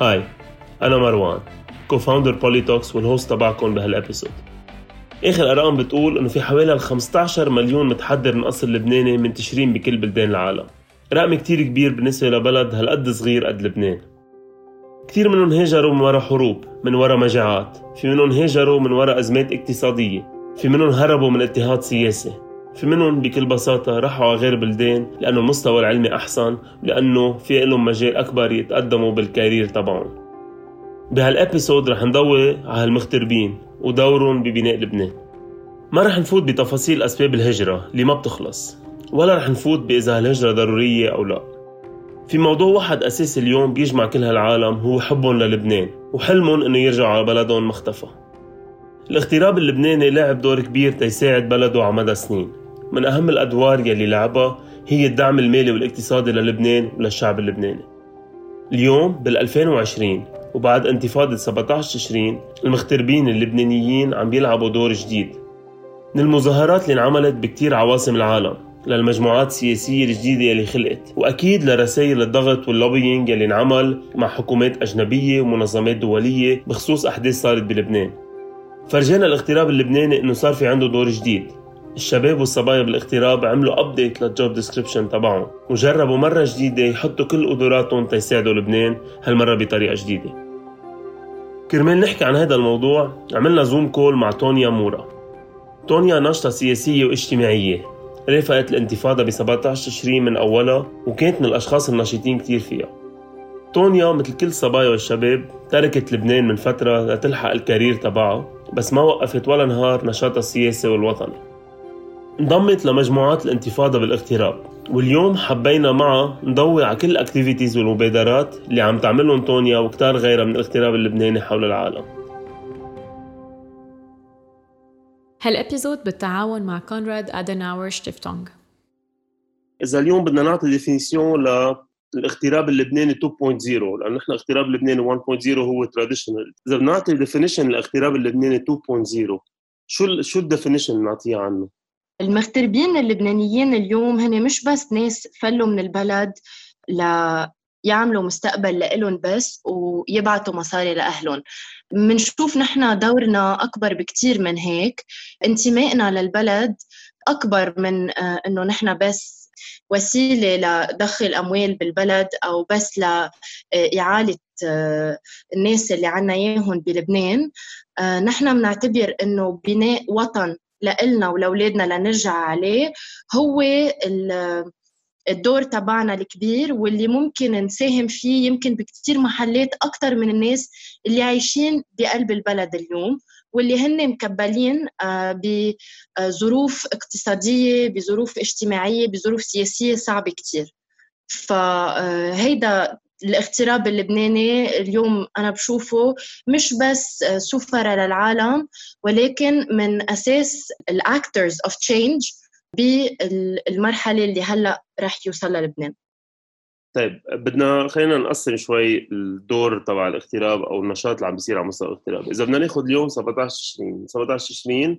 Hi أنا مروان co-founder بوليتوكس وال host تبعكم بهال episode آخر أرقام بتقول إنه في حوالي 15 مليون متحدر من أصل لبناني منتشرين بكل بلدان العالم. رقم كتير كبير بالنسبة لبلد هالقد صغير قد لبنان. كثير منهم هاجروا من وراء حروب من وراء مجاعات في منهم هاجروا من وراء أزمات اقتصادية في منهم هربوا من اضطهاد سياسي. في منهم بكل بساطة راحوا على غير بلدان لأنه المستوى العلمي أحسن لأنه في لهم مجال أكبر يتقدموا بال career تبعهم. بهالإبيسود رح نضوي على هالمغتربين ودورهم ببناء لبنان. ما رح نفوت بتفاصيل أسباب الهجرة اللي ما بتخلص ولا رح نفوت بإذا هالهجرة ضرورية أو لا. في موضوع واحد أساسي اليوم بيجمع كل هالعالم هو حبهم للبنان وحلمهم إنه يرجعوا على بلدهم مختفى. الاغتراب اللبناني لعب دور كبير تيساعد بلده على مدى سنين. من أهم الأدوار يلي لعبها هي الدعم المالي والاقتصادي للبنان وللشعب اللبناني. اليوم بال 2020 وبعد انتفاضة 17 تشرين المغتربين اللبنانيين عم بيلعبوا دور جديد. من المظاهرات اللي انعملت بكتير عواصم العالم للمجموعات السياسية الجديدة يلي خلقت وأكيد لرسائل الضغط وال lobbying يلي انعمل مع حكومات أجنبية ومنظمات دولية بخصوص أحداث صارت بلبنان. فرجانا الاغتراب اللبناني إنه صار في عنده دور جديد. الشباب والصبايا بالاغتراب عملوا update لل job description تبعهم وجربوا مرة جديدة يحطوا كل قدراتهم تيساعدوا لبنان هالمرة بطريقة جديدة. كرمال نحكي عن هذا الموضوع عملنا Zoom call مع تونيا مورا. تونيا ناشطة سياسية واجتماعية. رافقت الانتفاضة ب 17 تشرين من أولها وكانت من الأشخاص النشيطين كتير فيها. تونيا مثل كل الصبايا والشباب تركت لبنان من فترة لتلحق ال career تبعها بس ما وقفت ولا نهار نشاطها السياسي والوطني انضمت لمجموعات الانتفاضة بالاغتراب واليوم حبينا معها نضوي على كل ال activities والمبادرات اللي عم تعملهم تونيا وكتار غيرها من الاغتراب اللبناني حول العالم. هال episode بالتعاون مع كونراد أدناور شتيفتونغ. إذا اليوم بدنا نعطي définition للاغتراب اللبناني 2.0 لأنه نحن اغتراب اللبناني 1.0 هو traditional إذا بدنا نعطي definition للاغتراب اللبناني 2.0 شو شو ال definition نعطيها عنه؟ المغتربين اللبنانيين اليوم هن مش بس ناس فلوا من البلد ل يعملوا مستقبل لإلهم بس ويبعتوا مصاري لأهلهم. منشوف نحن دورنا أكبر بكتير من هيك. انتمائنا للبلد أكبر من آه، إنه نحن بس وسيلة لدخل أموال بالبلد أو بس لإعالة آه، الناس اللي عنا إياهم بلبنان. آه، نحن بنعتبر إنه بناء وطن لإلنا ولأولادنا لنرجع عليه هو الدور تبعنا الكبير واللي ممكن نساهم فيه يمكن بكثير محلات أكثر من الناس اللي عايشين بقلب البلد اليوم. واللي هن مكبلين آه، بظروف اقتصادية بظروف اجتماعية بظروف سياسية صعبة كتير. فهيدا آه، الاغتراب اللبناني اليوم أنا بشوفه مش بس سفرة للعالم ولكن من أساس ال actors of change بالمرحلة اللي هلأ رح يوصل لبنان طيب بدنا خلينا نقسم شوي الدور تبع الاغتراب أو النشاط اللي عم بيصير على مستوى الاغتراب، إذا بدنا ناخذ اليوم 17 تشرين، 17 تشرين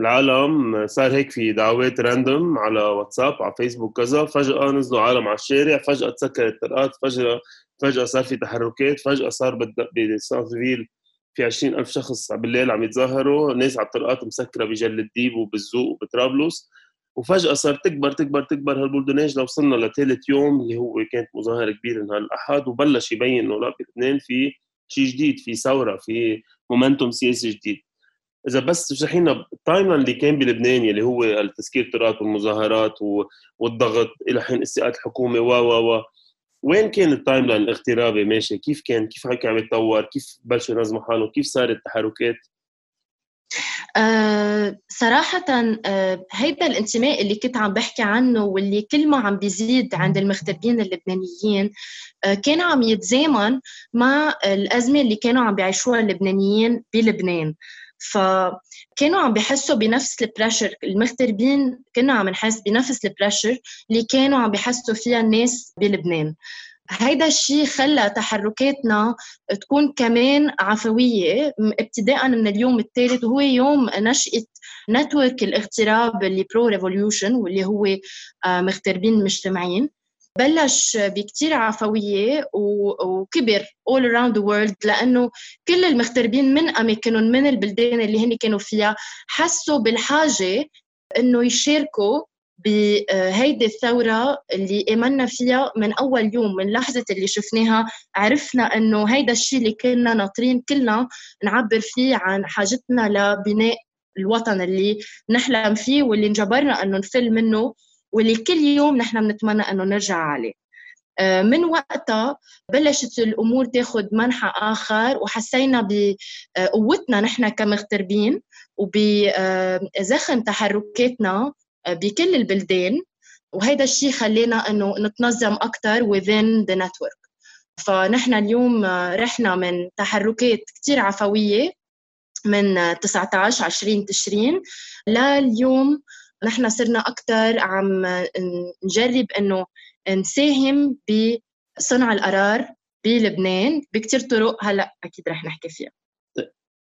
العالم صار هيك في دعوات random على واتساب على فيسبوك كذا فجأة نزلوا عالم على الشارع فجأة تسكرت الطرقات فجأة فجأة صار في تحركات فجأة صار ب centre-ville في 20 ألف شخص بالليل عم يتظاهروا ناس على الطرقات مسكرة بجل الديب وبالزوق وبطرابلس. وفجأة صار تكبر تكبر تكبر هال build-up لوصلنا لثالث يوم اللي هو كانت مظاهرة كبيرة نهار الأحد وبلش يبين إنه لا بلبنان في شيء جديد في ثورة في momentum سياسي جديد. إذا بس تشرحي لنا ال time اللي كان بلبنان يلي هو التسكير الطرقات والمظاهرات والضغط إلى حين استقالة الحكومة و و و. وين كان ال timeline الاغترابي ماشي؟ كيف كان؟ كيف هيك عم يتطور؟ كيف بلشوا ينظموا حالهم كيف صارت التحركات؟ أه صراحة أه هيدا الانتماء اللي كنت عم بحكي عنه واللي كل ما عم بيزيد عند المغتربين اللبنانيين أه كان عم يتزامن مع الأزمة اللي كانوا عم بيعيشوها اللبنانيين بلبنان. فكانوا عم بيحسوا بنفس ال pressure المغتربين كنا عم نحس بنفس ال pressure اللي كانوا عم بيحسوا فيها الناس بلبنان. هيدا الشيء خلى تحركاتنا تكون كمان عفوية ابتداء من اليوم الثالث وهو يوم نشأة network الاغتراب اللي pro revolution واللي هو آه، مغتربين مجتمعين. بلش بكتير عفوية وكبر all around the world لأنه كل المغتربين من أماكنهم من البلدان اللي هن كانوا فيها حسوا بالحاجة إنه يشاركوا بهيدي الثورة اللي آمنا فيها من أول يوم من لحظة اللي شفناها عرفنا إنه هيدا الشيء اللي كنا ناطرين كلنا نعبر فيه عن حاجتنا لبناء الوطن اللي نحلم فيه واللي انجبرنا إنه نفل منه واللي كل يوم نحن بنتمنى إنه نرجع عليه. آه، من وقتها بلشت الأمور تاخذ منحى آخر وحسينا بقوتنا نحن كمغتربين وبزخم تحركاتنا بكل البلدان وهذا الشيء خلينا إنه نتنظم أكثر within the network. فنحن اليوم رحنا من تحركات كثير عفوية من 19 20 تشرين لليوم. نحن صرنا أكثر عم نجرب إنه نساهم بصنع القرار بلبنان بكثير طرق هلأ أكيد رح نحكي فيها.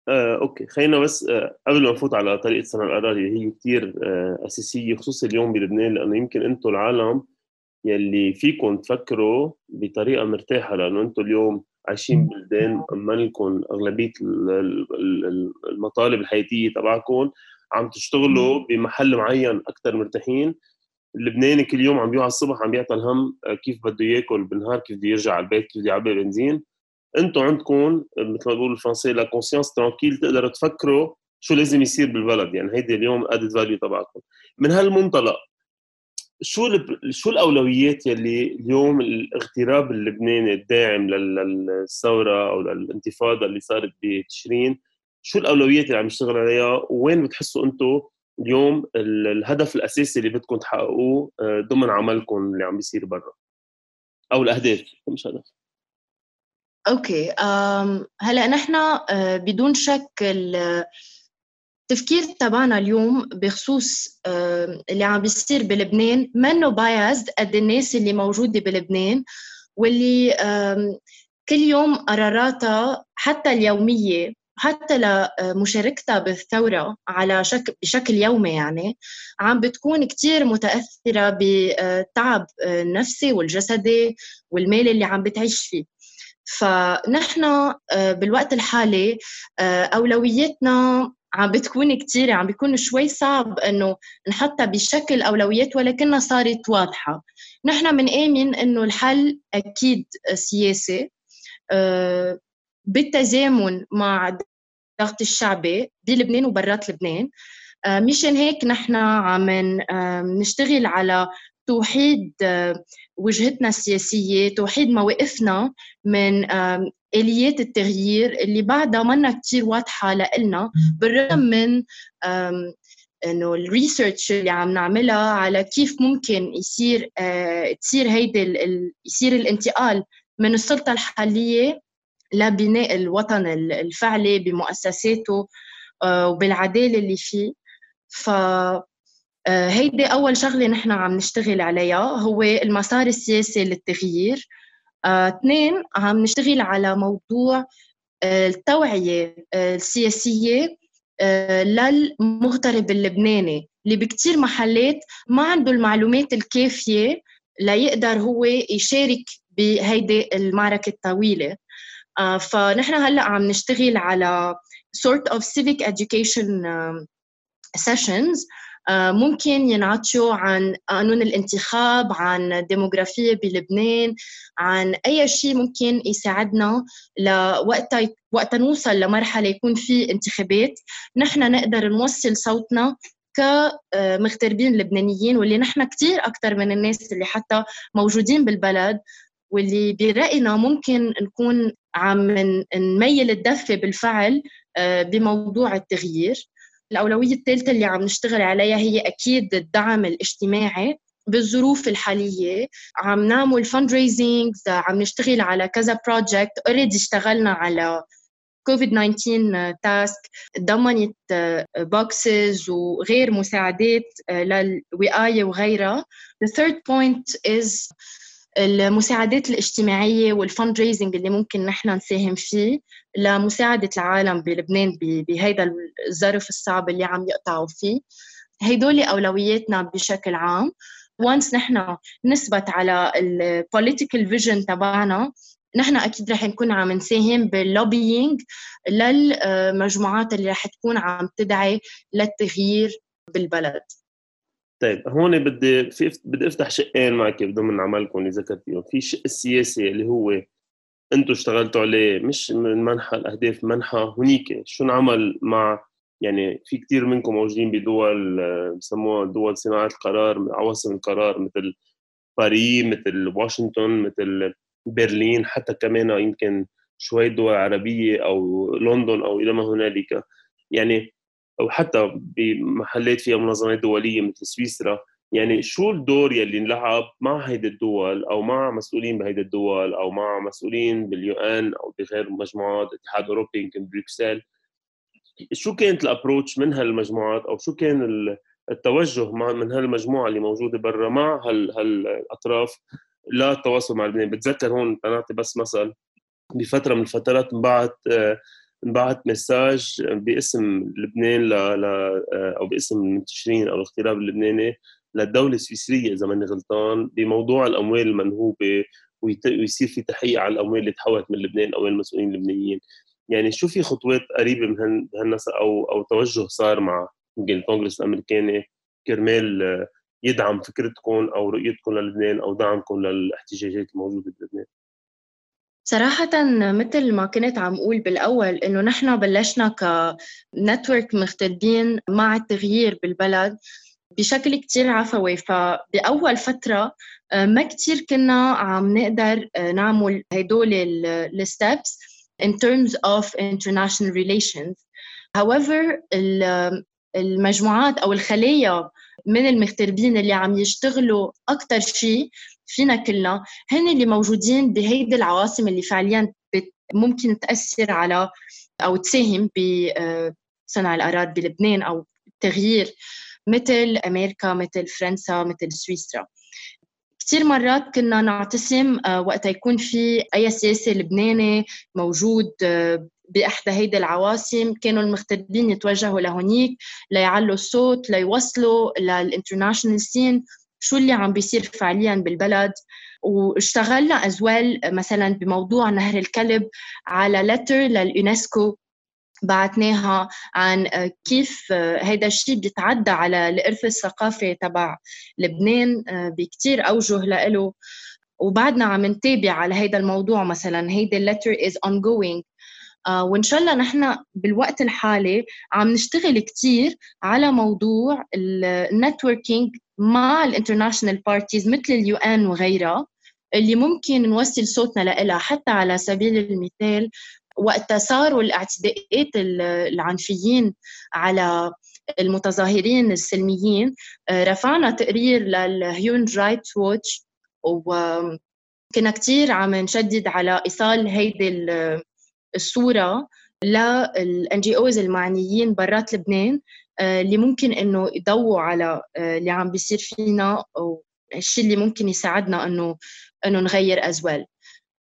آه، أوكي. خلينا بس آه، قبل ما نفوت على طريقة صنع القرار اللي هي كثير آه، أساسية خصوصا اليوم بلبنان لأنه يمكن أنتم العالم يلي فيكم تفكروا بطريقة مرتاحة لأنه أنتم اليوم عايشين ببلدان اما لكم أغلبية المطالب الحياتية تبعكم عم تشتغلوا بمحل معين أكثر مرتاحين. اللبناني كل يوم عم بيوعى الصبح عم بيعطى الهم آه، كيف بده ياكل بالنهار كيف بده يرجع على البيت كيف بده يعبي بنزين. أنتم عندكم مثل ما بقول الفرنسي la conscience tranquille تقدروا تفكروا شو لازم يصير بالبلد. يعني هيدي اليوم added value تبعكم. من هالمنطلق شو شو الأولويات يلي اليوم الاغتراب اللبناني الداعم للثورة أو للانتفاضة اللي صارت بتشرين شو الأولويات اللي عم يشتغل عليها؟ وين بتحسوا أنتم اليوم الهدف الأساسي اللي بدكم تحققوه آه، ضمن عملكم اللي عم بيصير برا؟ أو الأهداف مش هدف. okay هلا نحن آه، بدون شك التفكير تبعنا اليوم بخصوص اللي عم بيصير بلبنان منه biased قد الناس اللي موجودة بلبنان واللي كل يوم قراراتها حتى اليومية حتى لمشاركتها بالثورة على شكل بشكل يومي يعني عم بتكون كتير متأثرة بالتعب النفسي والجسدي والمالي اللي عم بتعيش فيه. فنحن آه، بالوقت الحالي آه، أولوياتنا عم بتكون كتير عم بيكون شوي صعب إنه نحطها بشكل أولويات ولكنها صارت واضحة. نحن بنآمن إنه الحل أكيد سياسي آه، بالتزامن مع الضغط الشعبي بلبنان وبرات لبنان. مشان هيك نحن عم نشتغل على توحيد وجهتنا السياسية توحيد مواقفنا من آليات التغيير اللي بعدها منا كتير واضحة لإلنا بالرغم من إنه الريسيرش اللي عم نعملها على كيف ممكن يصير آه، تصير هيدي يصير الانتقال من السلطة الحالية لبناء الوطن الفعلي بمؤسساته آه، وبالعدالة اللي فيه. ف هيدي أول شغلة نحن عم نشتغل عليها هو المسار السياسي للتغيير. آه، اثنين عم نشتغل على موضوع التوعية السياسية للمغترب اللبناني اللي بكتير محلات ما عنده المعلومات الكافية ليقدر هو يشارك بهيدي المعركة الطويلة. آه، فنحن هلأ عم نشتغل على sort of civic education sessions. آه، ممكن ينعطشوا عن قانون الانتخاب عن ديموغرافية بلبنان عن أي شيء ممكن يساعدنا لوقتها وقت نوصل لمرحلة يكون في انتخابات. نحن نقدر نوصل صوتنا كمغتربين لبنانيين واللي نحن كثير أكثر من الناس اللي حتى موجودين بالبلد واللي برأينا ممكن نكون عم نميل الدفة بالفعل آه، بموضوع التغيير. الأولوية الثالثة اللي عم نشتغل عليها هي أكيد الدعم الاجتماعي بالظروف الحالية. عم نعمل fund عم نشتغل على كذا project already اشتغلنا على كوفيد 19 task ضمنت boxes وغير مساعدات للوقاية وغيرها. The third point is المساعدات الاجتماعية وال fundraising اللي ممكن نحن نساهم فيه لمساعدة العالم بلبنان بهيدا الظرف الصعب اللي عم يقطعوا فيه. هيدول أولوياتنا بشكل عام. once نحن نثبت على ال political vision تبعنا نحن أكيد رح نكون عم نساهم بال lobbying للمجموعات اللي رح تكون عم تدعي للتغيير بالبلد. طيب هون بدي في بدي أفتح شقين معك ضمن عملكم اللي ذكرتيهم. في الشق السياسي اللي هو أنتم اشتغلتوا عليه مش من منحى الأهداف منحى هنيك شو انعمل مع يعني في كثير منكم موجودين بدول بسموها دول صناعة القرار عواصم القرار مثل باريس مثل واشنطن مثل برلين حتى كمان يمكن شوي دول عربية أو لندن أو إلى ما هنالك. يعني أو حتى بمحلات فيها منظمات دولية مثل سويسرا يعني شو الدور يلي انلعب مع هيدي الدول أو مع مسؤولين بهيدي الدول أو مع مسؤولين بال UN أو بغير مجموعات الاتحاد الأوروبي يمكن بروكسل؟ شو كانت ال approach من هالمجموعات أو شو كان التوجه من هالمجموعة اللي موجودة برا مع هال هالأطراف للتواصل مع لبنان؟ بتذكر هون نعطي بس مثل بفترة من الفترات انبعت انبعت مساج باسم لبنان ل... ل... أو باسم المنتشرين أو الاغتراب اللبناني للدولة السويسرية إذا ماني غلطان بموضوع الأموال المنهوبة ويصير في تحقيق على الأموال اللي تحولت من لبنان أو المسؤولين اللبنانيين يعني شو في خطوات قريبة من هالنسق أو أو توجه صار مع الكونغرس الأمريكاني كرمال يدعم فكرتكم أو رؤيتكم للبنان أو دعمكم للاحتجاجات الموجودة بلبنان؟ صراحة مثل ما كنت عم أقول بالأول إنه نحن بلشنا كنتورك مغتربين مع التغيير بالبلد بشكل كتير عفوي فبأول فترة آه، ما كتير كنا عم نقدر آه، نعمل هدول الستبس in terms of international relations. However, المجموعات أو الخلايا من المغتربين اللي عم يشتغلوا أكثر شيء فينا كلنا. هن اللي موجودين بهيدي العواصم اللي فعليا ممكن تأثر على أو تساهم بصنع القرار بلبنان أو التغيير مثل أمريكا مثل فرنسا مثل سويسرا. كثير مرات كنا نعتصم آه، وقت يكون في أي سياسي لبناني موجود آه، بإحدى هيدي العواصم. كانوا المغتربين يتوجهوا لهونيك ليعلوا الصوت ليوصلوا للإنترناشونال سين. شو اللي عم بيصير فعليا بالبلد. واشتغلنا أزوال مثلا بموضوع نهر الكلب على لتر لليونسكو بعتناها عن كيف هذا الشيء بيتعدى على الإرث الثقافي تبع لبنان بكتير أوجه لإله. وبعدنا عم نتابع على هذا الموضوع مثلا هيدا اللتر is ongoing. آه وإن شاء الله نحن بالوقت الحالي عم نشتغل كثير على موضوع ال networking مع ال international parties مثل ال UN وغيرها اللي ممكن نوصل صوتنا لها حتى على سبيل المثال وقت صاروا الاعتداءات العنفيين على المتظاهرين السلميين آه، رفعنا تقرير لل Human Rights Watch وكنا كثير عم نشدد على إيصال هيدي الصورة للان جي اوز المعنيين برات لبنان. اللي ممكن إنه يضووا على آه، اللي عم بيصير فينا والشيء اللي ممكن يساعدنا إنه إنه نغير ازوال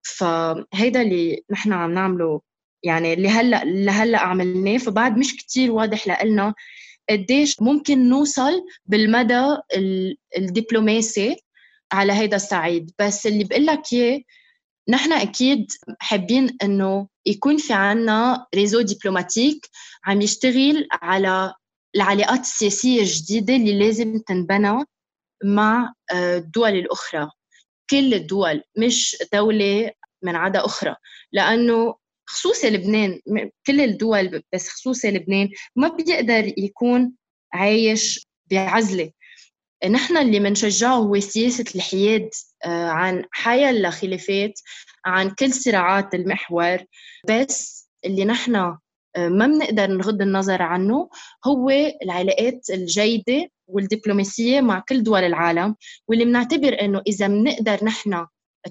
فهيدا اللي نحن عم نعمله. يعني اللي هلأ اللي هلأ عملناه فبعد مش كتير واضح لنا قديش ممكن نوصل بالمدى الدبلوماسي على هيدا الصعيد. بس اللي بقول لك إياه نحن أكيد حابين إنه يكون في عنا ريزو دبلوماتيك عم يشتغل على العلاقات السياسية الجديدة اللي لازم تنبنى مع آه، الدول الأخرى. كل الدول مش دولة من عدا أخرى. لأنه خصوصي لبنان كل الدول بس خصوصي لبنان ما بيقدر يكون عايش بعزلة. نحن اللي بنشجعه هو سياسة الحياد آه، عن حياة الخلافات عن كل صراعات المحور. بس اللي نحن ما بنقدر نغض النظر عنه. هو العلاقات الجيدة والدبلوماسية مع كل دول العالم واللي بنعتبر إنه إذا بنقدر نحن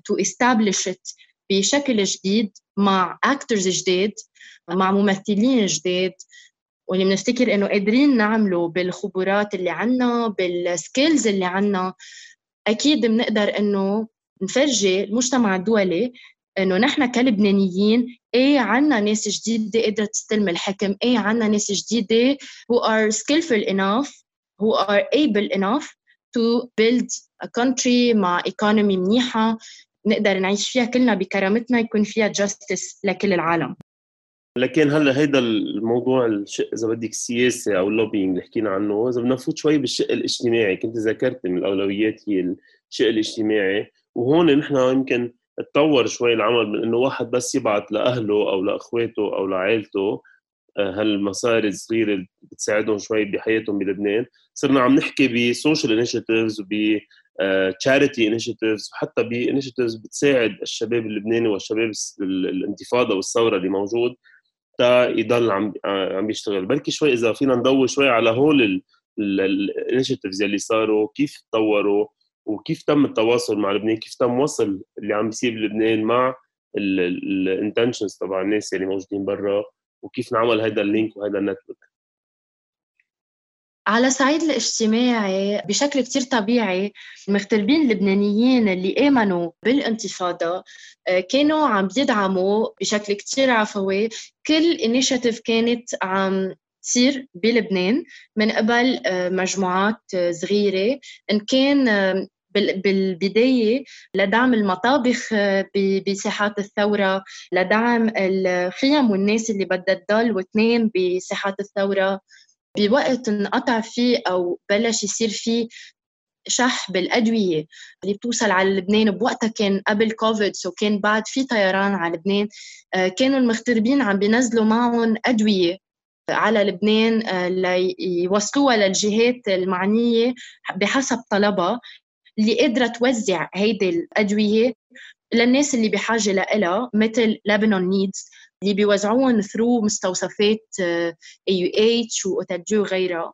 to establish it بشكل جديد مع actors جداد مع ممثلين جداد واللي بنفتكر إنه قادرين نعمله بالخبرات اللي عنا بال skills اللي عنا أكيد بنقدر إنه نفرجي المجتمع الدولي إنه نحن كلبنانيين إيه عنا ناس جديدة قادره تستلم الحكم؟ إيه عنا ناس جديدة who are skillful enough who are able enough to build a country مع economy منيحة نقدر نعيش فيها كلنا بكرامتنا يكون فيها justice لكل العالم. لكن هلأ هيدا الموضوع الشق إذا بدك السياسي أو اللوبينج اللي حكينا عنه إذا بدنا نفوت شوي بالشق الاجتماعي كنت ذكرت من الأولويات هي الشق الاجتماعي وهون نحن يمكن تطور شوي العمل من إنه واحد بس يبعث لأهله أو لأخواته أو لعائلته آه، هالمصاري الصغيرة بتساعدهم شوي بحياتهم بلبنان. صرنا عم نحكي ب social initiatives وب charity initiatives وحتى ب initiatives بتساعد الشباب اللبناني والشباب الانتفاضة والثورة اللي موجود تا يضل عم عم يشتغل. بركي شوي إذا فينا نضوي شوي على هول ال initiatives اللي صاروا كيف تطوروا وكيف تم التواصل مع لبنان؟ كيف تم وصل اللي عم بيصير بلبنان مع ال intentions تبع الناس اللي موجودين برا؟ وكيف نعمل هذا ال link وهذا ال network؟ على الصعيد الاجتماعي بشكل كتير طبيعي المغتربين اللبنانيين اللي آمنوا بالانتفاضة آه، كانوا عم بيدعموا بشكل كتير عفوي. كل initiative كانت عم تصير بلبنان من قبل آه، مجموعات آه، صغيرة. إن كان بالبداية لدعم المطابخ بساحات الثورة لدعم الخيم والناس اللي بدها تضل وتنام بساحات الثورة. بوقت انقطع فيه أو بلش يصير فيه شح بالأدوية اللي بتوصل على لبنان بوقتها كان قبل كوفيد so كان بعد في طيران على لبنان آه، كانوا المغتربين عم بينزلوا معهم أدوية. على لبنان آه، ليوصلوها للجهات المعنية بحسب طلبها اللي قادرة توزع هيدي الأدوية للناس اللي بحاجة لها مثل Lebanon Needs اللي بيوزعوهم through مستوصفات AUH وغيرها.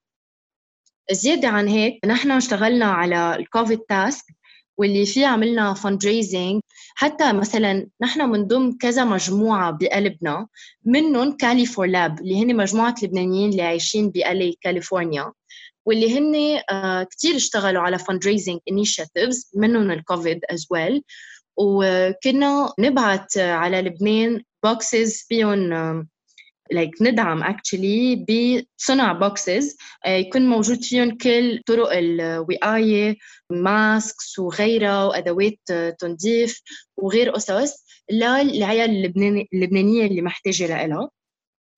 زيادة عن هيك نحن اشتغلنا على الكوفيد task واللي فيه عملنا fund حتى مثلا نحن من ضمن كذا مجموعة بقلبنا منهم Cali for Leb اللي هن مجموعة لبنانيين اللي عايشين بكاليفورنيا واللي هن آه، كتير اشتغلوا على fundraising initiatives منهم الكوفيد as well. وكنا نبعت على لبنان boxes فيهم like ندعم actually بصنع boxes آه، يكون موجود فيهم كل طرق الوقايه masks وغيرها وأدوات تنظيف وغير قصص للعيال اللبنانية اللي محتاجة لها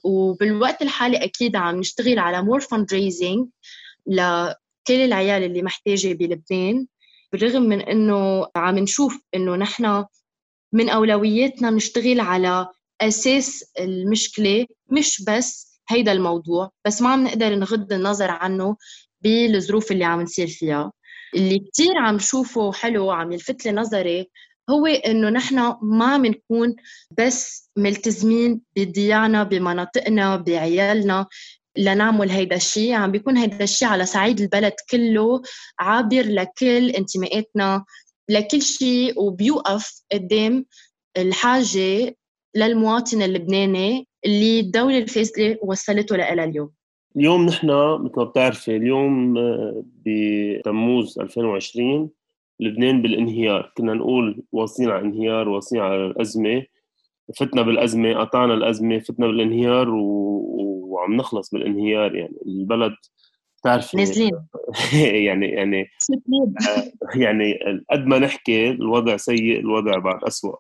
وبالوقت الحالي أكيد عم نشتغل على more fund لكل العيال اللي محتاجة بلبنان بالرغم من إنه عم نشوف إنه نحن من أولوياتنا نشتغل على أساس المشكلة مش بس هيدا الموضوع بس ما عم نقدر نغض النظر عنه بالظروف اللي عم نصير فيها. اللي كثير عم شوفه حلو عم يلفت لي نظري هو إنه نحن ما عم نكون بس ملتزمين بديانا بمناطقنا بعيالنا لنعمل هيدا الشيء. عم بيكون هيدا الشيء على صعيد البلد كله عابر لكل انتماءاتنا لكل شيء وبيوقف قدام الحاجة للمواطن اللبناني اللي الدولة الفاسدة وصلته لها اليوم. اليوم نحن مثل ما بتعرفي اليوم آه، بتموز 2020 لبنان بالانهيار. كنا نقول واصلين على انهيار واصلين على الأزمة. فتنا بالأزمة قطعنا الأزمة فتنا بالانهيار و... وعم نخلص بالانهيار يعني. البلد بتعرفي نازلين. يعني يعني آه، يعني قد ما نحكي الوضع سيء الوضع بعد أسوأ.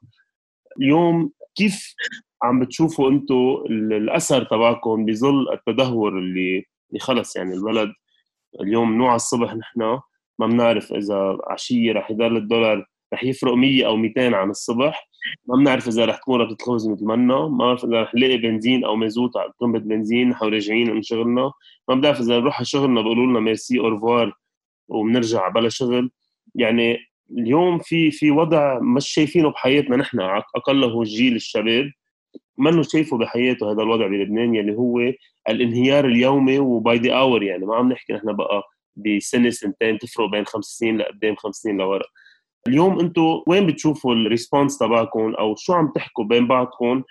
اليوم كيف عم بتشوفوا أنتم الأثر تبعكم بظل التدهور اللي اللي خلص؟ يعني البلد اليوم نوع الصبح نحن ما بنعرف إذا عشية رح يضل الدولار رح يفرق 100 أو 200 عن الصبح. ما بنعرف إذا رح تكون رح تتخبز مثل منا ما بعرف إذا رح نلاقي بنزين أو مازوت على طنبة بنزين نحن راجعين من شغلنا. ما بنعرف إذا نروح على شغلنا بيقولوا لنا merci au revoir وبنرجع بلا شغل. يعني اليوم في في وضع مش شايفينه بحياتنا نحن أقله جيل الشباب منه شايفه بحياته هذا الوضع بلبنان يلي هو الانهيار اليومي و by the hour يعني. ما عم نحكي نحن بقى بسنة سنتين تفرق بين خمس سنين لقدام خمس سنين لورا. اليوم أنتم وين بتشوفوا ال response تبعكم أو شو عم تحكوا بين بعضكم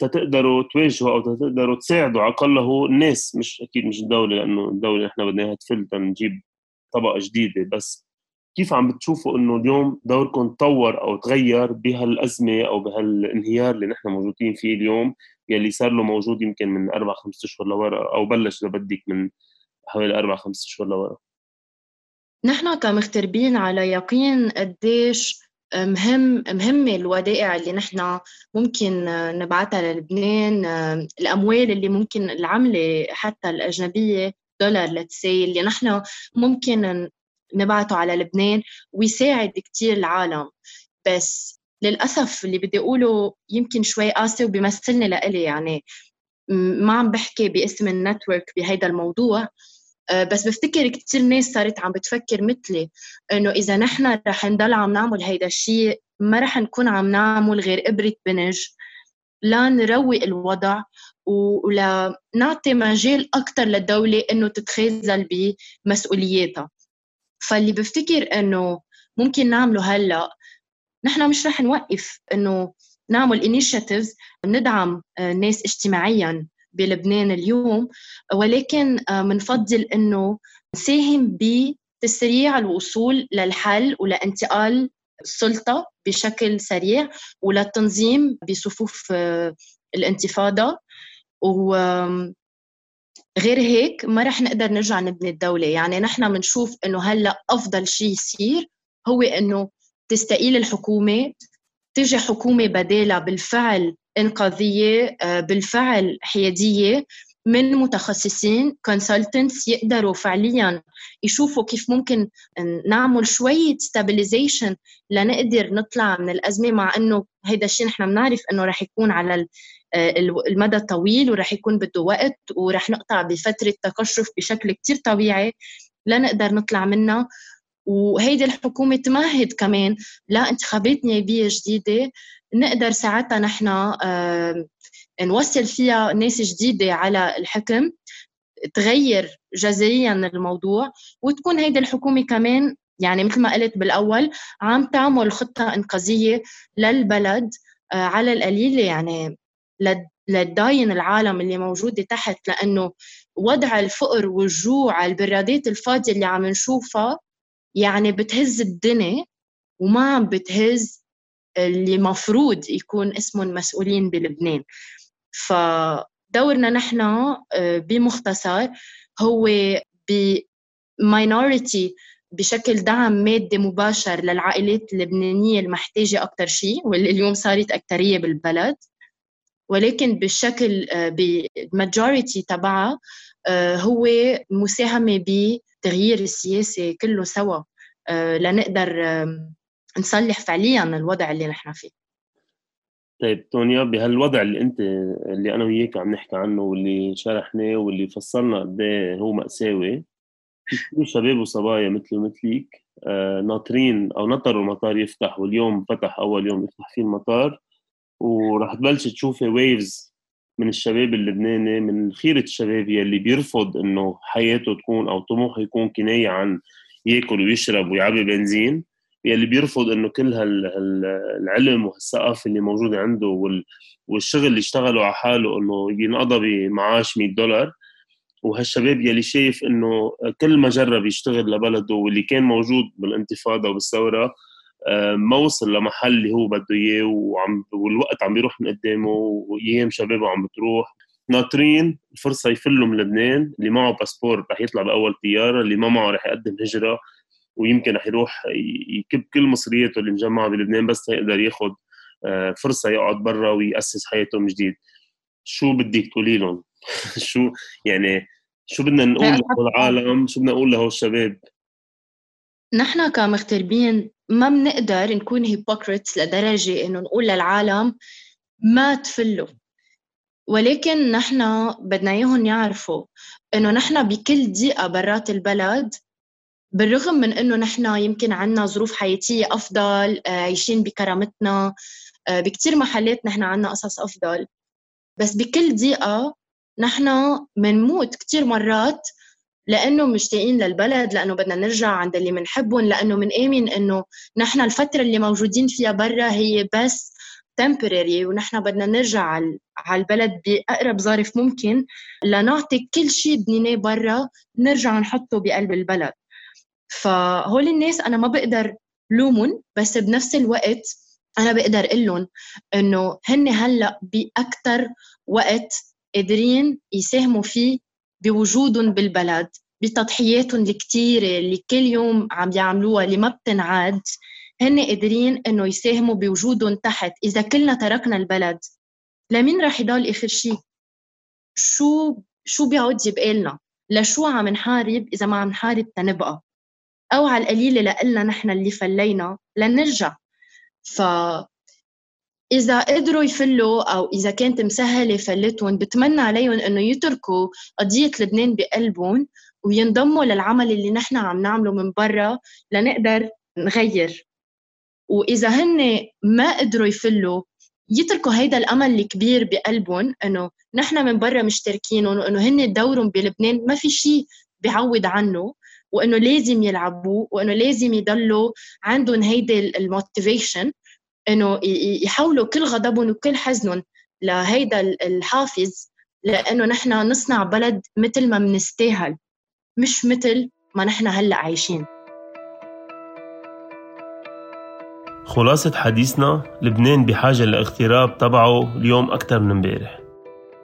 تقدروا تواجهوا أو تقدروا تساعدوا على الاقل الناس؟ مش أكيد مش الدولة لأنه الدولة نحن بدنا إياها تفل نجيب طبقة جديدة بس كيف عم بتشوفوا إنه اليوم دوركم تطور أو تغير بهالأزمة أو بهالانهيار اللي نحن موجودين فيه اليوم يلي صار له موجود يمكن من أربع خمس أشهر لورا أو بلش اذا بدك من حوالي أربع خمس أشهر لورا؟ نحن كمغتربين على يقين قديش مهم مهمة الودائع اللي نحن ممكن نبعثها للبنان الأموال اللي ممكن العملة حتى الأجنبية دولار لتسي اللي نحن ممكن نبعته على لبنان ويساعد كتير العالم. بس للأسف اللي بدي أقوله يمكن شوي قاسي وبيمثلني لإلي يعني ما عم بحكي باسم النتورك بهيدا الموضوع. آه، بس بفتكر كثير ناس صارت عم بتفكر مثلي إنه إذا نحن رح نضل عم نعمل هيدا الشيء ما رح نكون عم نعمل غير إبرة بنج. لا نروق الوضع ولا نعطي مجال أكثر للدولة إنه تتخاذل بمسؤولياتها. فاللي بفتكر إنه ممكن نعمله هلأ نحن مش رح نوقف إنه نعمل انيشيتيفز ندعم الناس آه، اجتماعيا بلبنان اليوم ولكن بنفضل آه، إنه نساهم بتسريع الوصول للحل ولانتقال السلطة بشكل سريع وللتنظيم بصفوف آه، الانتفاضة و غير هيك ما رح نقدر نرجع نبني الدولة. يعني نحن بنشوف إنه هلأ أفضل شيء يصير هو إنه تستقيل الحكومة تجي حكومة بدالة بالفعل إنقاذية آه، بالفعل حيادية من متخصصين كونسلتنتس يقدروا فعليا يشوفوا كيف ممكن نعمل شوية stabilization لنقدر نطلع من الأزمة مع أنه هيدا الشيء نحن بنعرف أنه رح يكون على المدى الطويل ورح يكون بده وقت ورح نقطع بفترة تقشف بشكل كتير طبيعي لنقدر نطلع منها. وهيدي الحكومة تمهد كمان لانتخابات نيابية جديدة نقدر ساعتها نحن نوصل فيها ناس جديدة على الحكم تغير جذريا الموضوع. وتكون هيدي الحكومة كمان يعني مثل ما قلت بالأول عم تعمل خطة إنقاذية للبلد آه، على القليلة يعني. لتداين العالم اللي موجودة تحت لأنه وضع الفقر والجوع البرادات الفاضية اللي عم نشوفها يعني بتهز الدنيا وما عم بتهز اللي مفروض يكون اسمهم مسؤولين بلبنان. فدورنا نحن آه، بمختصر هو بماينورتي بشكل دعم مادي مباشر للعائلات اللبنانية المحتاجة أكثر شيء واللي اليوم صارت أكثرية بالبلد. ولكن بالشكل آه، بالماجوريتي تبعها آه، هو مساهمة بتغيير السياسي كله سوا. لنقدر نصلح فعليا الوضع اللي نحن فيه. طيب تونيا بهالوضع اللي أنت اللي أنا وياك عم نحكي عنه واللي شرحناه واللي فصلنا قد إيه هو مأساوي في شباب وصبايا مثل مثليك آه ناطرين أو نطروا المطار يفتح واليوم فتح أول يوم يفتح فيه المطار وراح تبلش تشوفي ويفز من الشباب اللبناني من خيرة الشباب يلي بيرفض إنه حياته تكون أو طموحه يكون كناية عن ياكل ويشرب ويعبي بنزين. يلي بيرفض إنه كل هالعلم والثقافه اللي موجودة عنده والشغل اللي اشتغله على حاله إنه ينقضى بمعاش 100 دولار. وهالشباب يلي شايف إنه كل ما جرب يشتغل لبلده واللي كان موجود بالانتفاضة وبالثورة ما وصل لمحل اللي هو بده إياه وعم والوقت عم بيروح من قدامه وأيام شبابه عم بتروح. ناطرين الفرصة يفلوا من لبنان اللي معه باسبور رح يطلع بأول طيارة اللي ما معه رح يقدم هجرة ويمكن رح يروح يكب كل مصرياته اللي مجمعة بلبنان بس يقدر ياخذ آه، فرصة يقعد برا ويأسس حياته من جديد. شو بدك تقولي لهم؟ شو يعني شو بدنا نقول للعالم شو بدنا نقول لهول الشباب؟ نحن كمغتربين ما بنقدر نكون هيبوكريتس لدرجة إنه نقول للعالم ما تفلوا. ولكن نحن بدنا إياهم يعرفوا إنه نحن بكل دقيقة برات البلد بالرغم من إنه نحن يمكن عنا ظروف حياتية أفضل آه، عايشين بكرامتنا آه، بكثير محلات نحن عنا قصص أفضل بس بكل دقيقة نحن منموت كثير مرات لأنه مشتاقين للبلد لأنه بدنا نرجع عند اللي بنحبهم لأنه منآمن إنه نحن الفترة اللي موجودين فيها برا هي بس temporary ونحن بدنا نرجع على البلد بأقرب ظرف ممكن لنعطي كل شيء بنيناه برا نرجع نحطه بقلب البلد. فهول الناس أنا ما بقدر لومهم بس بنفس الوقت أنا بقدر أقول لهم إنه هن هلأ باكثر وقت قادرين يساهموا فيه بوجودهم بالبلد بتضحياتهم الكتيرة اللي كل يوم عم بيعملوها اللي ما بتنعاد هن قادرين إنه يساهموا بوجودهم تحت إذا كلنا تركنا البلد. لمين رح يضل آخر شيء شو شو بيعود يبقى لنا لشو عم نحارب إذا ما عم نحارب تنبقى أو على القليلة لنا نحن اللي فلينا لنرجع. ف إذا قدروا يفلوا أو إذا كانت مسهلة فلتهم بتمنى عليهم إنه يتركوا قضية لبنان بقلبهم وينضموا للعمل اللي نحن عم نعمله من برا لنقدر نغير. وإذا هن ما قدروا يفلوا يتركوا هيدا الأمل الكبير بقلبهم إنه نحن من برا مشتركينهم وإنه هن دورهم بلبنان ما في شيء بيعوض عنه وإنه لازم يلعبوا وإنه لازم يضلوا عندهم هيدي الموتيفيشن. إنه يحولوا كل غضبهم وكل حزنهم لهيدا الحافز لأنه نحن نصنع بلد مثل ما بنستاهل مش مثل ما نحن هلأ عايشين. خلاصة حديثنا لبنان بحاجة للاغتراب تبعه اليوم أكثر من امبارح.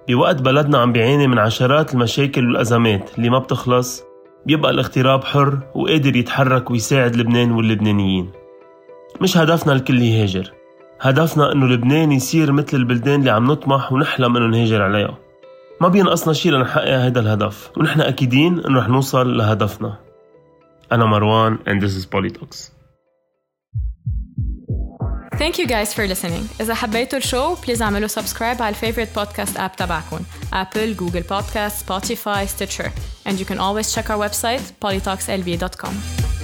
بوقت بلدنا عم بيعاني من عشرات المشاكل والأزمات اللي ما بتخلص بيبقى الاغتراب حر وقادر يتحرك ويساعد لبنان واللبنانيين. مش هدفنا الكل يهاجر هدفنا إنه لبنان يصير مثل البلدان اللي عم نطمح ونحلم إنه نهاجر عليها ما بينقصنا شيء لنحقق هذا الهدف ونحن أكيدين إنه رح نوصل لهدفنا أنا مروان and this is Politox Thank you guys for listening. إذا حبيتوا الشو بليز اعملوا سبسكرايب على الفيفورت بودكاست اب تبعكم Apple, Google Podcast, Spotify, Stitcher. And you can always check our website polytalkslb.com.